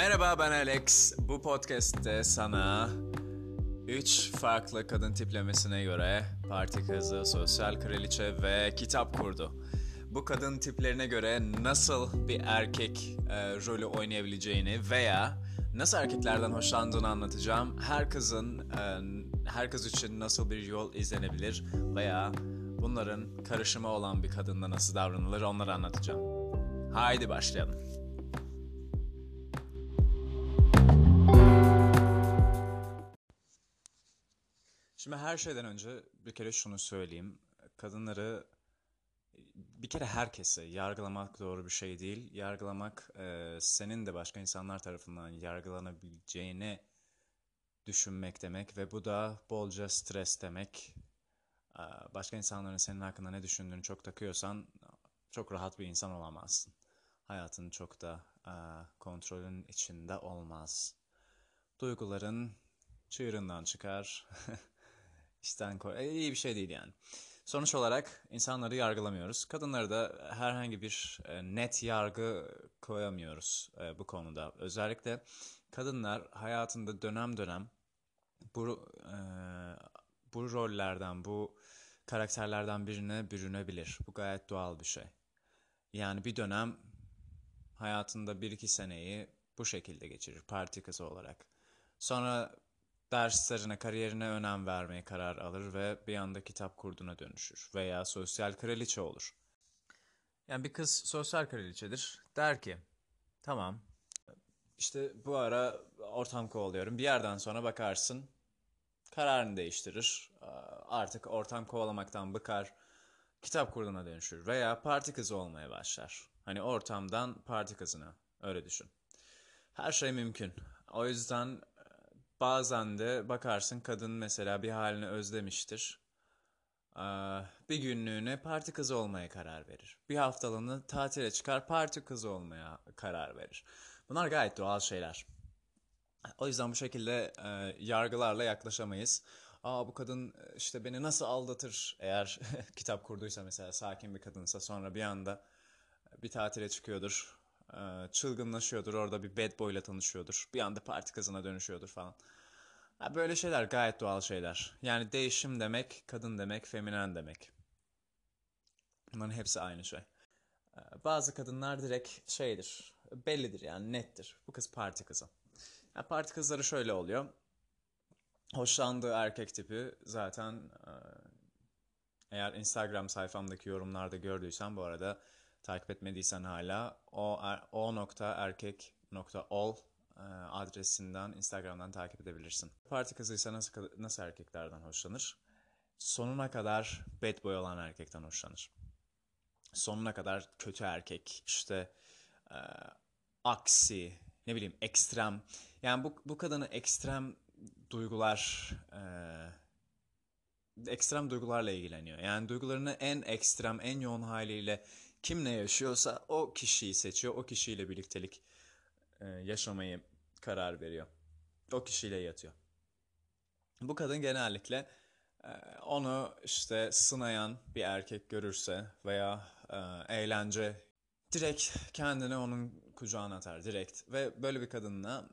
Merhaba ben Alex. Bu podcast'te sana 3 farklı kadın tiplemesine göre parti kızı, sosyal kraliçe ve kitap kurdu. Bu kadın tiplerine göre nasıl bir erkek e, rolü oynayabileceğini veya nasıl erkeklerden hoşlandığını anlatacağım. Her kızın, e, her kız için nasıl bir yol izlenebilir veya bunların karışımı olan bir kadınla nasıl davranılır onları anlatacağım. Haydi başlayalım. Şimdi her şeyden önce bir kere şunu söyleyeyim. Kadınları bir kere herkese yargılamak doğru bir şey değil. Yargılamak e, senin de başka insanlar tarafından yargılanabileceğini düşünmek demek ve bu da bolca stres demek. E, başka insanların senin hakkında ne düşündüğünü çok takıyorsan çok rahat bir insan olamazsın. Hayatın çok da e, kontrolün içinde olmaz. Duyguların çığırından çıkar. İşten koy. E, iyi bir şey değil yani. Sonuç olarak insanları yargılamıyoruz. Kadınları da herhangi bir e, net yargı koyamıyoruz e, bu konuda. Özellikle kadınlar hayatında dönem dönem bu e, bu rollerden, bu karakterlerden birine bürünebilir. Bu gayet doğal bir şey. Yani bir dönem hayatında bir iki seneyi bu şekilde geçirir parti kızı olarak. Sonra derslerine, kariyerine önem vermeye karar alır ve bir anda kitap kurduna dönüşür veya sosyal kraliçe olur. Yani bir kız sosyal kraliçedir. Der ki, tamam işte bu ara ortam kovalıyorum. Bir yerden sonra bakarsın kararını değiştirir. Artık ortam kovalamaktan bıkar. Kitap kurduna dönüşür veya parti kızı olmaya başlar. Hani ortamdan parti kızına öyle düşün. Her şey mümkün. O yüzden Bazen de bakarsın kadın mesela bir halini özlemiştir. Bir günlüğüne parti kızı olmaya karar verir. Bir haftalığını tatile çıkar parti kızı olmaya karar verir. Bunlar gayet doğal şeyler. O yüzden bu şekilde e, yargılarla yaklaşamayız. Aa bu kadın işte beni nasıl aldatır eğer kitap kurduysa mesela sakin bir kadınsa sonra bir anda bir tatile çıkıyordur ee, çılgınlaşıyordur. Orada bir bad boy ile tanışıyordur. Bir anda parti kızına dönüşüyordur falan. böyle şeyler gayet doğal şeyler. Yani değişim demek, kadın demek, feminen demek. Bunların hepsi aynı şey. Ee, bazı kadınlar direkt şeydir, bellidir yani nettir. Bu kız parti kızı. Yani parti kızları şöyle oluyor. Hoşlandığı erkek tipi zaten e, eğer Instagram sayfamdaki yorumlarda gördüysen bu arada takip etmediysen hala o, er, o nokta erkek nokta ol e, adresinden Instagram'dan takip edebilirsin. Parti kızıysa nasıl, nasıl erkeklerden hoşlanır? Sonuna kadar bad boy olan erkekten hoşlanır. Sonuna kadar kötü erkek, işte e, aksi, ne bileyim ekstrem. Yani bu, bu kadını ekstrem duygular e, ekstrem duygularla ilgileniyor. Yani duygularını en ekstrem, en yoğun haliyle kim ne yaşıyorsa o kişiyi seçiyor. O kişiyle birliktelik e, yaşamayı karar veriyor. O kişiyle yatıyor. Bu kadın genellikle e, onu işte sınayan bir erkek görürse veya e, eğlence direkt kendini onun kucağına atar direkt ve böyle bir kadınla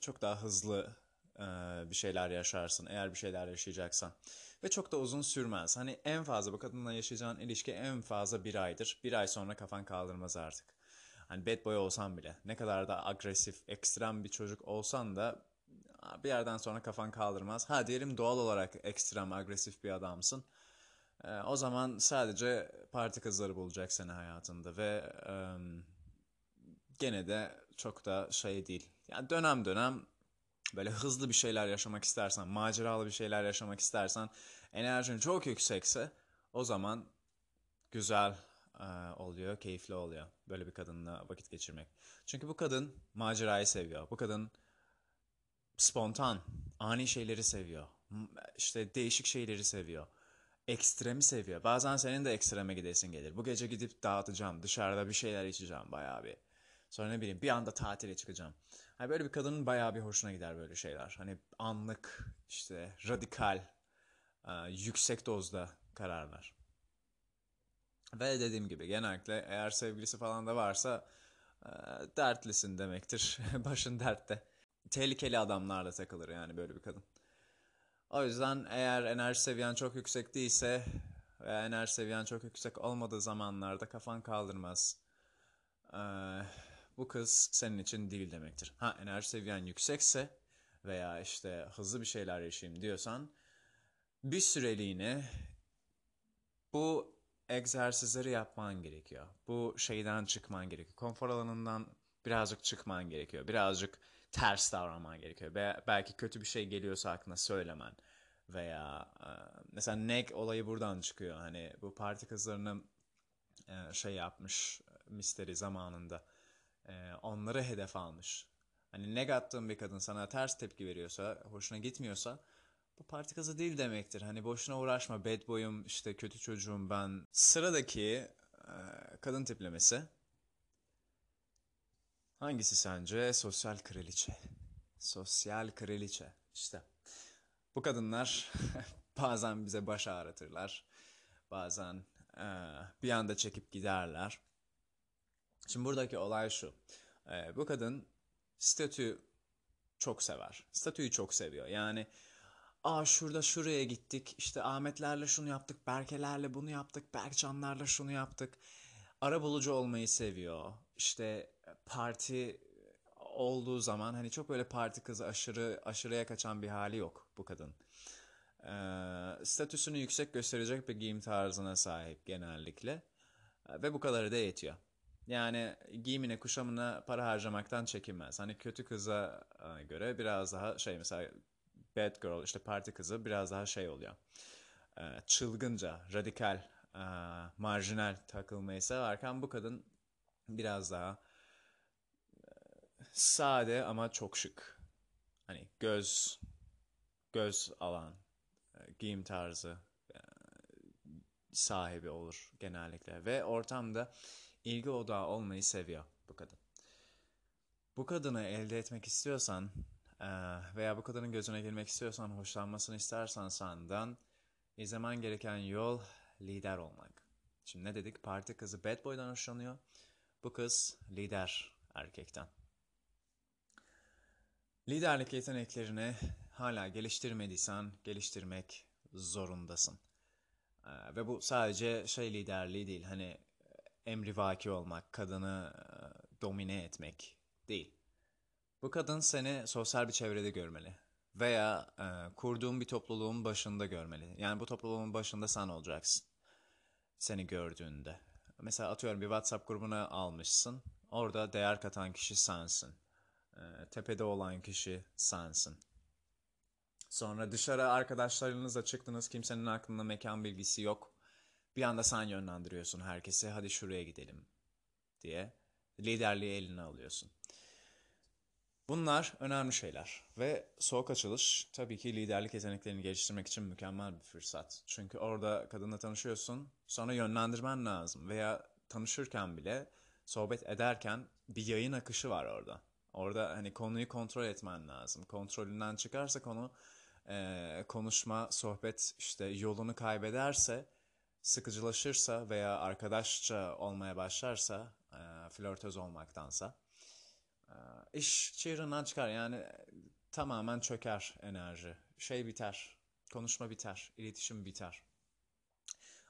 çok daha hızlı bir şeyler yaşarsın eğer bir şeyler yaşayacaksan. Ve çok da uzun sürmez. Hani en fazla bu kadınla yaşayacağın ilişki en fazla bir aydır. Bir ay sonra kafan kaldırmaz artık. Hani bad boy olsan bile ne kadar da agresif, ekstrem bir çocuk olsan da bir yerden sonra kafan kaldırmaz. Ha diyelim doğal olarak ekstrem, agresif bir adamsın. Ee, o zaman sadece parti kızları bulacak seni hayatında ve e, gene de çok da şey değil. Yani dönem dönem böyle hızlı bir şeyler yaşamak istersen, maceralı bir şeyler yaşamak istersen, enerjin çok yüksekse o zaman güzel e, oluyor, keyifli oluyor böyle bir kadınla vakit geçirmek. Çünkü bu kadın macerayı seviyor. Bu kadın spontan, ani şeyleri seviyor. İşte değişik şeyleri seviyor. Ekstremi seviyor. Bazen senin de ekstreme gidesin gelir. Bu gece gidip dağıtacağım, dışarıda bir şeyler içeceğim bayağı bir. Sonra ne bileyim bir anda tatile çıkacağım. Hani böyle bir kadının bayağı bir hoşuna gider böyle şeyler. Hani anlık, işte radikal, e, yüksek dozda kararlar. Ve dediğim gibi genellikle eğer sevgilisi falan da varsa e, dertlisin demektir. Başın dertte. Tehlikeli adamlarla takılır yani böyle bir kadın. O yüzden eğer enerji seviyen çok yüksek değilse ve enerji seviyen çok yüksek olmadığı zamanlarda kafan kaldırmaz. Ee, bu kız senin için değil demektir. Ha enerji seviyen yüksekse veya işte hızlı bir şeyler yaşayayım diyorsan bir süreliğine bu egzersizleri yapman gerekiyor. Bu şeyden çıkman gerekiyor. Konfor alanından birazcık çıkman gerekiyor. Birazcık ters davranman gerekiyor. Be- belki kötü bir şey geliyorsa aklına söylemen. Veya e, mesela neg olayı buradan çıkıyor. Hani bu parti kızlarını e, şey yapmış misteri zamanında. E, onları hedef almış. Hani neg attığın bir kadın sana ters tepki veriyorsa, hoşuna gitmiyorsa bu parti kızı değil demektir. Hani boşuna uğraşma. Bad boy'um, işte kötü çocuğum ben. Sıradaki e, kadın tiplemesi. Hangisi sence? Sosyal kraliçe. Sosyal kraliçe. İşte. Bu kadınlar bazen bize baş ağrıtırlar. Bazen e, bir anda çekip giderler. Şimdi buradaki olay şu. E, bu kadın statü çok sever. Statüyü çok seviyor. Yani Aa şurada şuraya gittik. İşte Ahmetlerle şunu yaptık. Berkelerle bunu yaptık. Berkcanlarla şunu yaptık. Ara bulucu olmayı seviyor. İşte parti olduğu zaman hani çok böyle parti kızı aşırı aşırıya kaçan bir hali yok bu kadın. Ee, statüsünü yüksek gösterecek bir giyim tarzına sahip genellikle. Ee, ve bu kadarı da yetiyor. Yani giyimine, kuşamına para harcamaktan çekinmez. Hani kötü kıza göre biraz daha şey mesela bad girl işte parti kızı biraz daha şey oluyor. Ee, çılgınca, radikal, e, marjinal takılmayı severken bu kadın biraz daha e, sade ama çok şık. Hani göz göz alan e, giyim tarzı sahibi olur genellikle ve ortamda ilgi odağı olmayı seviyor bu kadın. Bu kadını elde etmek istiyorsan veya bu kadının gözüne girmek istiyorsan, hoşlanmasını istersen senden izlemen gereken yol lider olmak. Şimdi ne dedik? Parti kızı bad boy'dan hoşlanıyor. Bu kız lider erkekten. Liderlik yeteneklerini hala geliştirmediysen geliştirmek zorundasın. Ve bu sadece şey liderliği değil. Hani emrivaki olmak, kadını domine etmek değil. Bu kadın seni sosyal bir çevrede görmeli. Veya e, kurduğun bir topluluğun başında görmeli. Yani bu topluluğun başında sen olacaksın. Seni gördüğünde. Mesela atıyorum bir WhatsApp grubuna almışsın. Orada değer katan kişi sensin. E, tepede olan kişi sensin. Sonra dışarı arkadaşlarınızla çıktınız. Kimsenin aklında mekan bilgisi yok. Bir anda sen yönlendiriyorsun herkese. Hadi şuraya gidelim diye. Liderliği eline alıyorsun. Bunlar önemli şeyler ve soğuk açılış tabii ki liderlik yeteneklerini geliştirmek için mükemmel bir fırsat. Çünkü orada kadınla tanışıyorsun, sonra yönlendirmen lazım veya tanışırken bile sohbet ederken bir yayın akışı var orada. Orada hani konuyu kontrol etmen lazım. Kontrolünden çıkarsa konu e, konuşma, sohbet işte yolunu kaybederse, sıkıcılaşırsa veya arkadaşça olmaya başlarsa, e, flörtöz olmaktansa iş çığırından çıkar yani tamamen çöker enerji. Şey biter, konuşma biter, iletişim biter.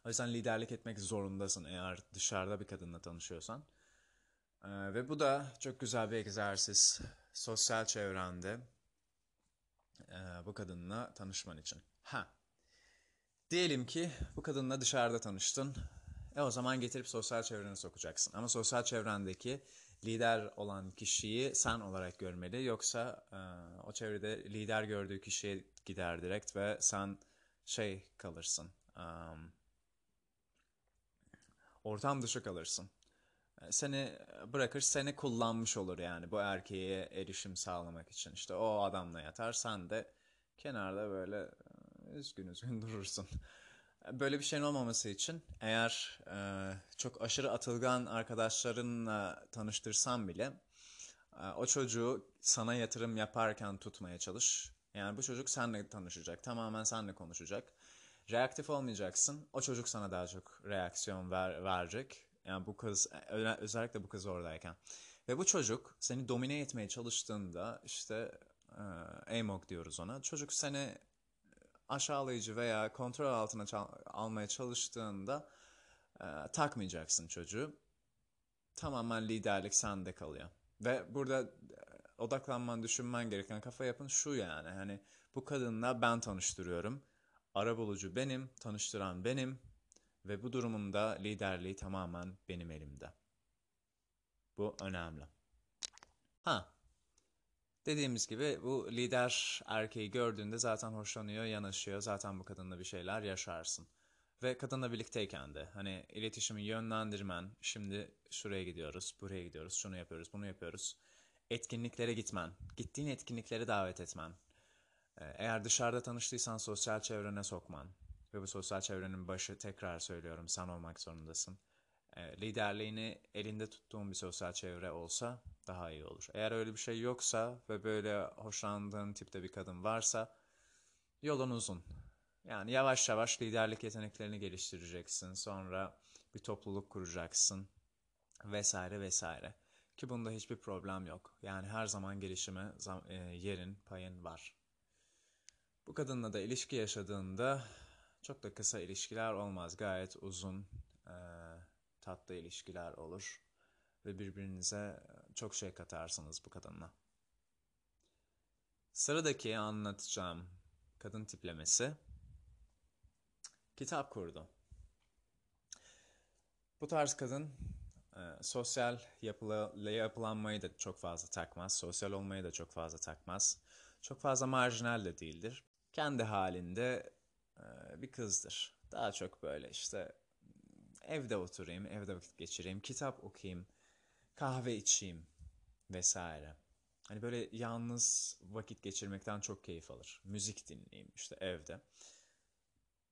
O yüzden liderlik etmek zorundasın eğer dışarıda bir kadınla tanışıyorsan. Ee, ve bu da çok güzel bir egzersiz. Sosyal çevrende e, bu kadınla tanışman için. Ha. Diyelim ki bu kadınla dışarıda tanıştın. E o zaman getirip sosyal çevrene sokacaksın. Ama sosyal çevrendeki lider olan kişiyi sen olarak görmeli. Yoksa e, o çevrede lider gördüğü kişiye gider direkt ve sen şey kalırsın. Um, ortam dışı kalırsın. E, seni bırakır, seni kullanmış olur yani bu erkeğe erişim sağlamak için. İşte o adamla yatar, sen de kenarda böyle e, üzgün üzgün durursun. Böyle bir şeyin olmaması için eğer e, çok aşırı atılgan arkadaşlarınla tanıştırsan bile e, o çocuğu sana yatırım yaparken tutmaya çalış. Yani bu çocuk seninle tanışacak, tamamen seninle konuşacak. Reaktif olmayacaksın. O çocuk sana daha çok reaksiyon ver, verecek. Yani bu kız, özellikle bu kız oradayken. Ve bu çocuk seni domine etmeye çalıştığında işte e, AMOG diyoruz ona. Çocuk seni aşağılayıcı veya kontrol altına almaya çalıştığında e, takmayacaksın çocuğu. Tamamen liderlik sende kalıyor. Ve burada e, odaklanman, düşünmen gereken kafa yapın şu yani. Hani bu kadınla ben tanıştırıyorum. Arabulucu benim, tanıştıran benim ve bu durumunda liderliği tamamen benim elimde. Bu önemli. Ha, dediğimiz gibi bu lider erkeği gördüğünde zaten hoşlanıyor, yanaşıyor. Zaten bu kadınla bir şeyler yaşarsın. Ve kadınla birlikteyken de hani iletişimi yönlendirmen, şimdi şuraya gidiyoruz, buraya gidiyoruz, şunu yapıyoruz, bunu yapıyoruz. Etkinliklere gitmen, gittiğin etkinliklere davet etmen. Ee, eğer dışarıda tanıştıysan sosyal çevrene sokman. Ve bu sosyal çevrenin başı tekrar söylüyorum sen olmak zorundasın. Ee, liderliğini elinde tuttuğun bir sosyal çevre olsa daha iyi olur. Eğer öyle bir şey yoksa ve böyle hoşlandığın tipte bir kadın varsa yolun uzun. Yani yavaş yavaş liderlik yeteneklerini geliştireceksin. Sonra bir topluluk kuracaksın vesaire vesaire. Ki bunda hiçbir problem yok. Yani her zaman gelişime e, yerin, payın var. Bu kadınla da ilişki yaşadığında çok da kısa ilişkiler olmaz. Gayet uzun, e, tatlı ilişkiler olur. Ve birbirinize çok şey katarsınız bu kadınla. Sıradaki anlatacağım kadın tiplemesi kitap kurdu. Bu tarz kadın e, sosyal yapıla, yapılanmayı da çok fazla takmaz. Sosyal olmayı da çok fazla takmaz. Çok fazla marjinal de değildir. Kendi halinde e, bir kızdır. Daha çok böyle işte evde oturayım, evde vakit geçireyim, kitap okuyayım, kahve içeyim vesaire. Hani böyle yalnız vakit geçirmekten çok keyif alır. Müzik dinleyeyim işte evde.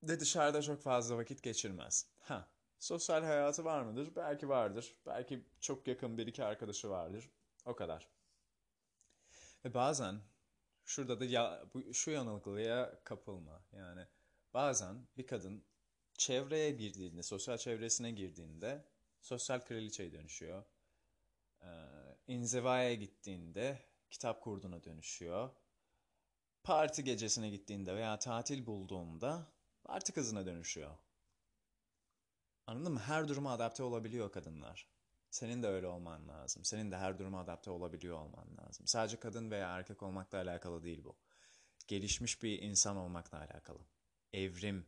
De dışarıda çok fazla vakit geçirmez. Ha, sosyal hayatı var mıdır? Belki vardır. Belki çok yakın bir iki arkadaşı vardır. O kadar. Ve bazen şurada da ya, bu, şu yanılgıya kapılma. Yani bazen bir kadın çevreye girdiğinde, sosyal çevresine girdiğinde sosyal kraliçeye dönüşüyor. Ee, inzivaya gittiğinde kitap kurduna dönüşüyor. Parti gecesine gittiğinde veya tatil bulduğunda parti kızına dönüşüyor. Anladın mı? Her duruma adapte olabiliyor kadınlar. Senin de öyle olman lazım. Senin de her duruma adapte olabiliyor olman lazım. Sadece kadın veya erkek olmakla alakalı değil bu. Gelişmiş bir insan olmakla alakalı. Evrim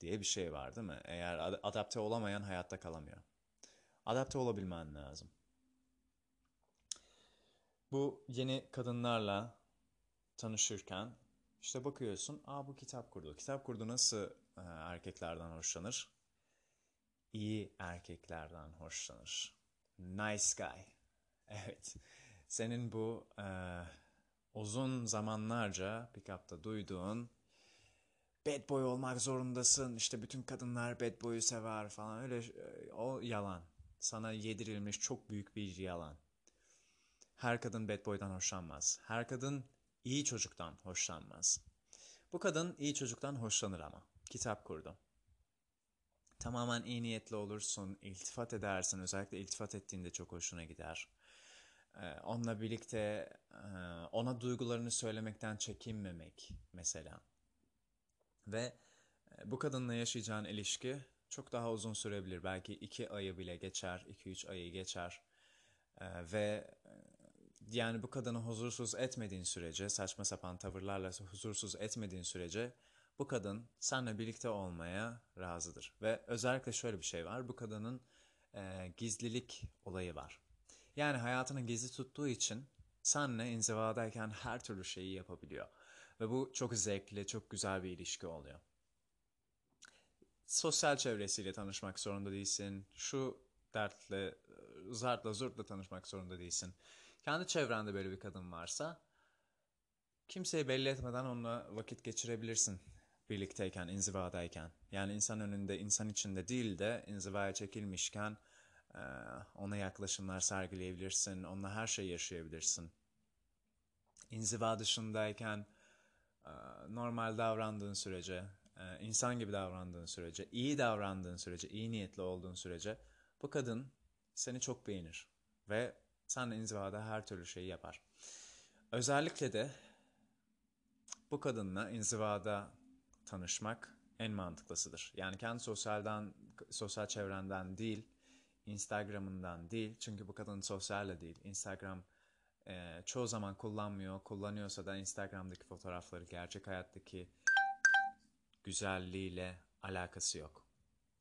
diye bir şey var değil mi? Eğer adapte olamayan hayatta kalamıyor. Adapte olabilmen lazım. Bu yeni kadınlarla tanışırken işte bakıyorsun, aa bu kitap kurdu. Kitap kurdu nasıl e, erkeklerden hoşlanır? İyi erkeklerden hoşlanır. Nice guy. Evet. Senin bu e, uzun zamanlarca pick-up'ta duyduğun bad boy olmak zorundasın. İşte bütün kadınlar bad boy'u sever falan. Öyle e, o yalan. Sana yedirilmiş çok büyük bir yalan. Her kadın bad boy'dan hoşlanmaz. Her kadın iyi çocuktan hoşlanmaz. Bu kadın iyi çocuktan hoşlanır ama. Kitap kurdu. Tamamen iyi niyetli olursun, iltifat edersin. Özellikle iltifat ettiğinde çok hoşuna gider. Ee, onunla birlikte e, ona duygularını söylemekten çekinmemek mesela. Ve e, bu kadınla yaşayacağın ilişki çok daha uzun sürebilir. Belki iki ayı bile geçer, iki üç ayı geçer. Ee, ve yani bu kadını huzursuz etmediğin sürece, saçma sapan tavırlarla huzursuz etmediğin sürece bu kadın seninle birlikte olmaya razıdır. Ve özellikle şöyle bir şey var. Bu kadının e, gizlilik olayı var. Yani hayatını gizli tuttuğu için seninle inzivadayken her türlü şeyi yapabiliyor. Ve bu çok zevkli, çok güzel bir ilişki oluyor. Sosyal çevresiyle tanışmak zorunda değilsin. Şu dertle, zartla zurtla tanışmak zorunda değilsin. Kendi çevrende böyle bir kadın varsa kimseye belli etmeden onunla vakit geçirebilirsin birlikteyken, inzivadayken. Yani insan önünde, insan içinde değil de inzivaya çekilmişken ona yaklaşımlar sergileyebilirsin, onunla her şeyi yaşayabilirsin. İnziva dışındayken normal davrandığın sürece, insan gibi davrandığın sürece, iyi davrandığın sürece, iyi niyetli olduğun sürece bu kadın seni çok beğenir ve Seninle inzivada her türlü şeyi yapar. Özellikle de bu kadınla inzivada tanışmak en mantıklısıdır. Yani kendi sosyalden, sosyal çevrenden değil, Instagram'ından değil. Çünkü bu kadın sosyalle değil. Instagram e, çoğu zaman kullanmıyor. Kullanıyorsa da Instagram'daki fotoğrafları gerçek hayattaki güzelliğiyle alakası yok.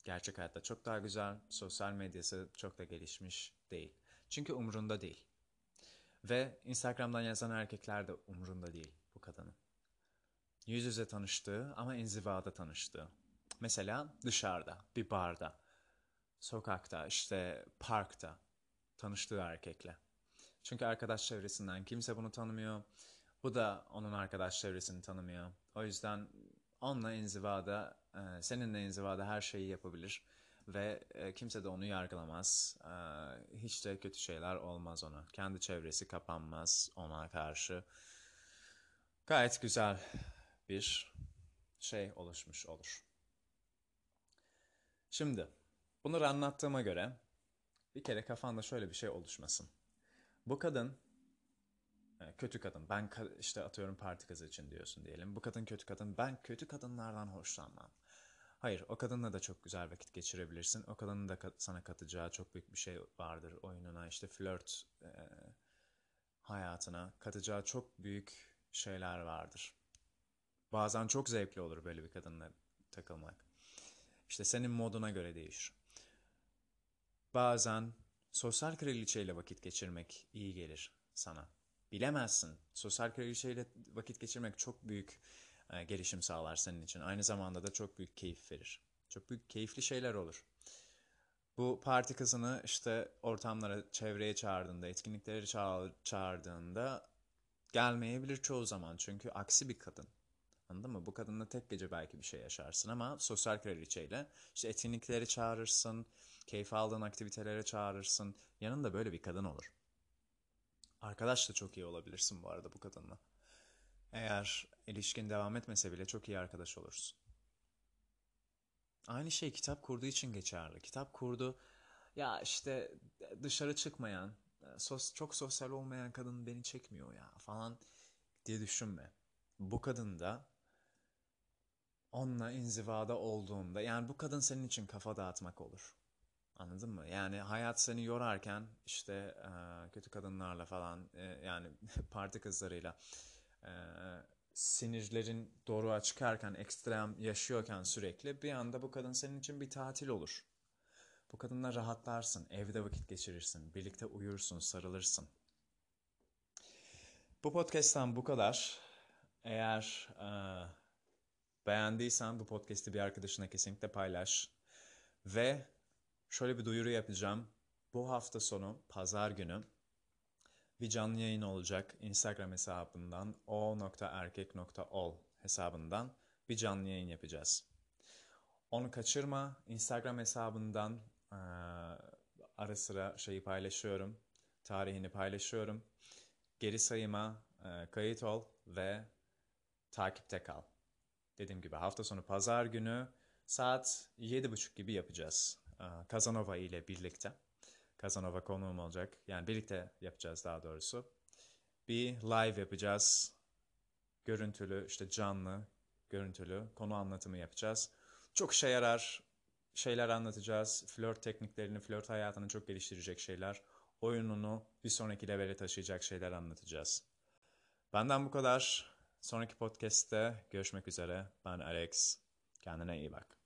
Gerçek hayatta çok daha güzel, sosyal medyası çok da gelişmiş değil. Çünkü umrunda değil. Ve Instagram'dan yazan erkekler de umrunda değil bu kadının. Yüz yüze tanıştığı ama inzivada tanıştığı. Mesela dışarıda, bir barda, sokakta, işte parkta tanıştığı erkekle. Çünkü arkadaş çevresinden kimse bunu tanımıyor. Bu da onun arkadaş çevresini tanımıyor. O yüzden onunla inzivada, e, seninle inzivada her şeyi yapabilir. Ve e, kimse de onu yargılamaz. E, hiç de kötü şeyler olmaz ona. Kendi çevresi kapanmaz ona karşı. Gayet güzel bir şey oluşmuş olur. Şimdi bunları anlattığıma göre bir kere kafanda şöyle bir şey oluşmasın. Bu kadın e, kötü kadın. Ben işte atıyorum parti kızı için diyorsun diyelim. Bu kadın kötü kadın. Ben kötü kadınlardan hoşlanmam. Hayır, o kadınla da çok güzel vakit geçirebilirsin. O kadının da sana katacağı çok büyük bir şey vardır oyununa. işte flört e, hayatına katacağı çok büyük şeyler vardır. Bazen çok zevkli olur böyle bir kadınla takılmak. İşte senin moduna göre değişir. Bazen sosyal kraliçeyle vakit geçirmek iyi gelir sana. Bilemezsin. Sosyal kraliçeyle vakit geçirmek çok büyük e, gelişim sağlar senin için. Aynı zamanda da çok büyük keyif verir. Çok büyük keyifli şeyler olur. Bu parti kızını işte ortamlara, çevreye çağırdığında, etkinlikleri çağırdığında gelmeyebilir çoğu zaman. Çünkü aksi bir kadın. Anladın mı? Bu kadınla tek gece belki bir şey yaşarsın ama sosyal kraliçeyle işte etkinlikleri çağırırsın, keyif aldığın aktivitelere çağırırsın. Yanında böyle bir kadın olur. Arkadaş da çok iyi olabilirsin bu arada bu kadınla. Eğer ilişkin devam etmese bile çok iyi arkadaş olursun. Aynı şey kitap kurduğu için geçerli. Kitap kurdu ya işte dışarı çıkmayan, sos, çok sosyal olmayan kadın beni çekmiyor ya falan diye düşünme. Bu kadın da onunla inzivada olduğunda yani bu kadın senin için kafa dağıtmak olur. Anladın mı? Yani hayat seni yorarken işte kötü kadınlarla falan yani parti kızlarıyla sinirlerin doğruğa çıkarken ekstrem yaşıyorken sürekli bir anda bu kadın senin için bir tatil olur. Bu kadınla rahatlarsın, evde vakit geçirirsin, birlikte uyursun, sarılırsın. Bu podcast'tan bu kadar. Eğer e, beğendiysen bu podcast'i bir arkadaşına kesinlikle paylaş. Ve şöyle bir duyuru yapacağım. Bu hafta sonu pazar günü bir canlı yayın olacak Instagram hesabından o.erkek.ol hesabından bir canlı yayın yapacağız. Onu kaçırma. Instagram hesabından ara sıra şeyi paylaşıyorum. Tarihini paylaşıyorum. Geri sayıma kayıt ol ve takipte kal. Dediğim gibi hafta sonu pazar günü saat 7.30 gibi yapacağız. Kazanova ile birlikte. Kazanova konuğum olacak. Yani birlikte yapacağız daha doğrusu. Bir live yapacağız. Görüntülü, işte canlı, görüntülü konu anlatımı yapacağız. Çok işe yarar şeyler anlatacağız. Flört tekniklerini, flört hayatını çok geliştirecek şeyler. Oyununu bir sonraki levele taşıyacak şeyler anlatacağız. Benden bu kadar. Sonraki podcast'te görüşmek üzere. Ben Alex. Kendine iyi bak.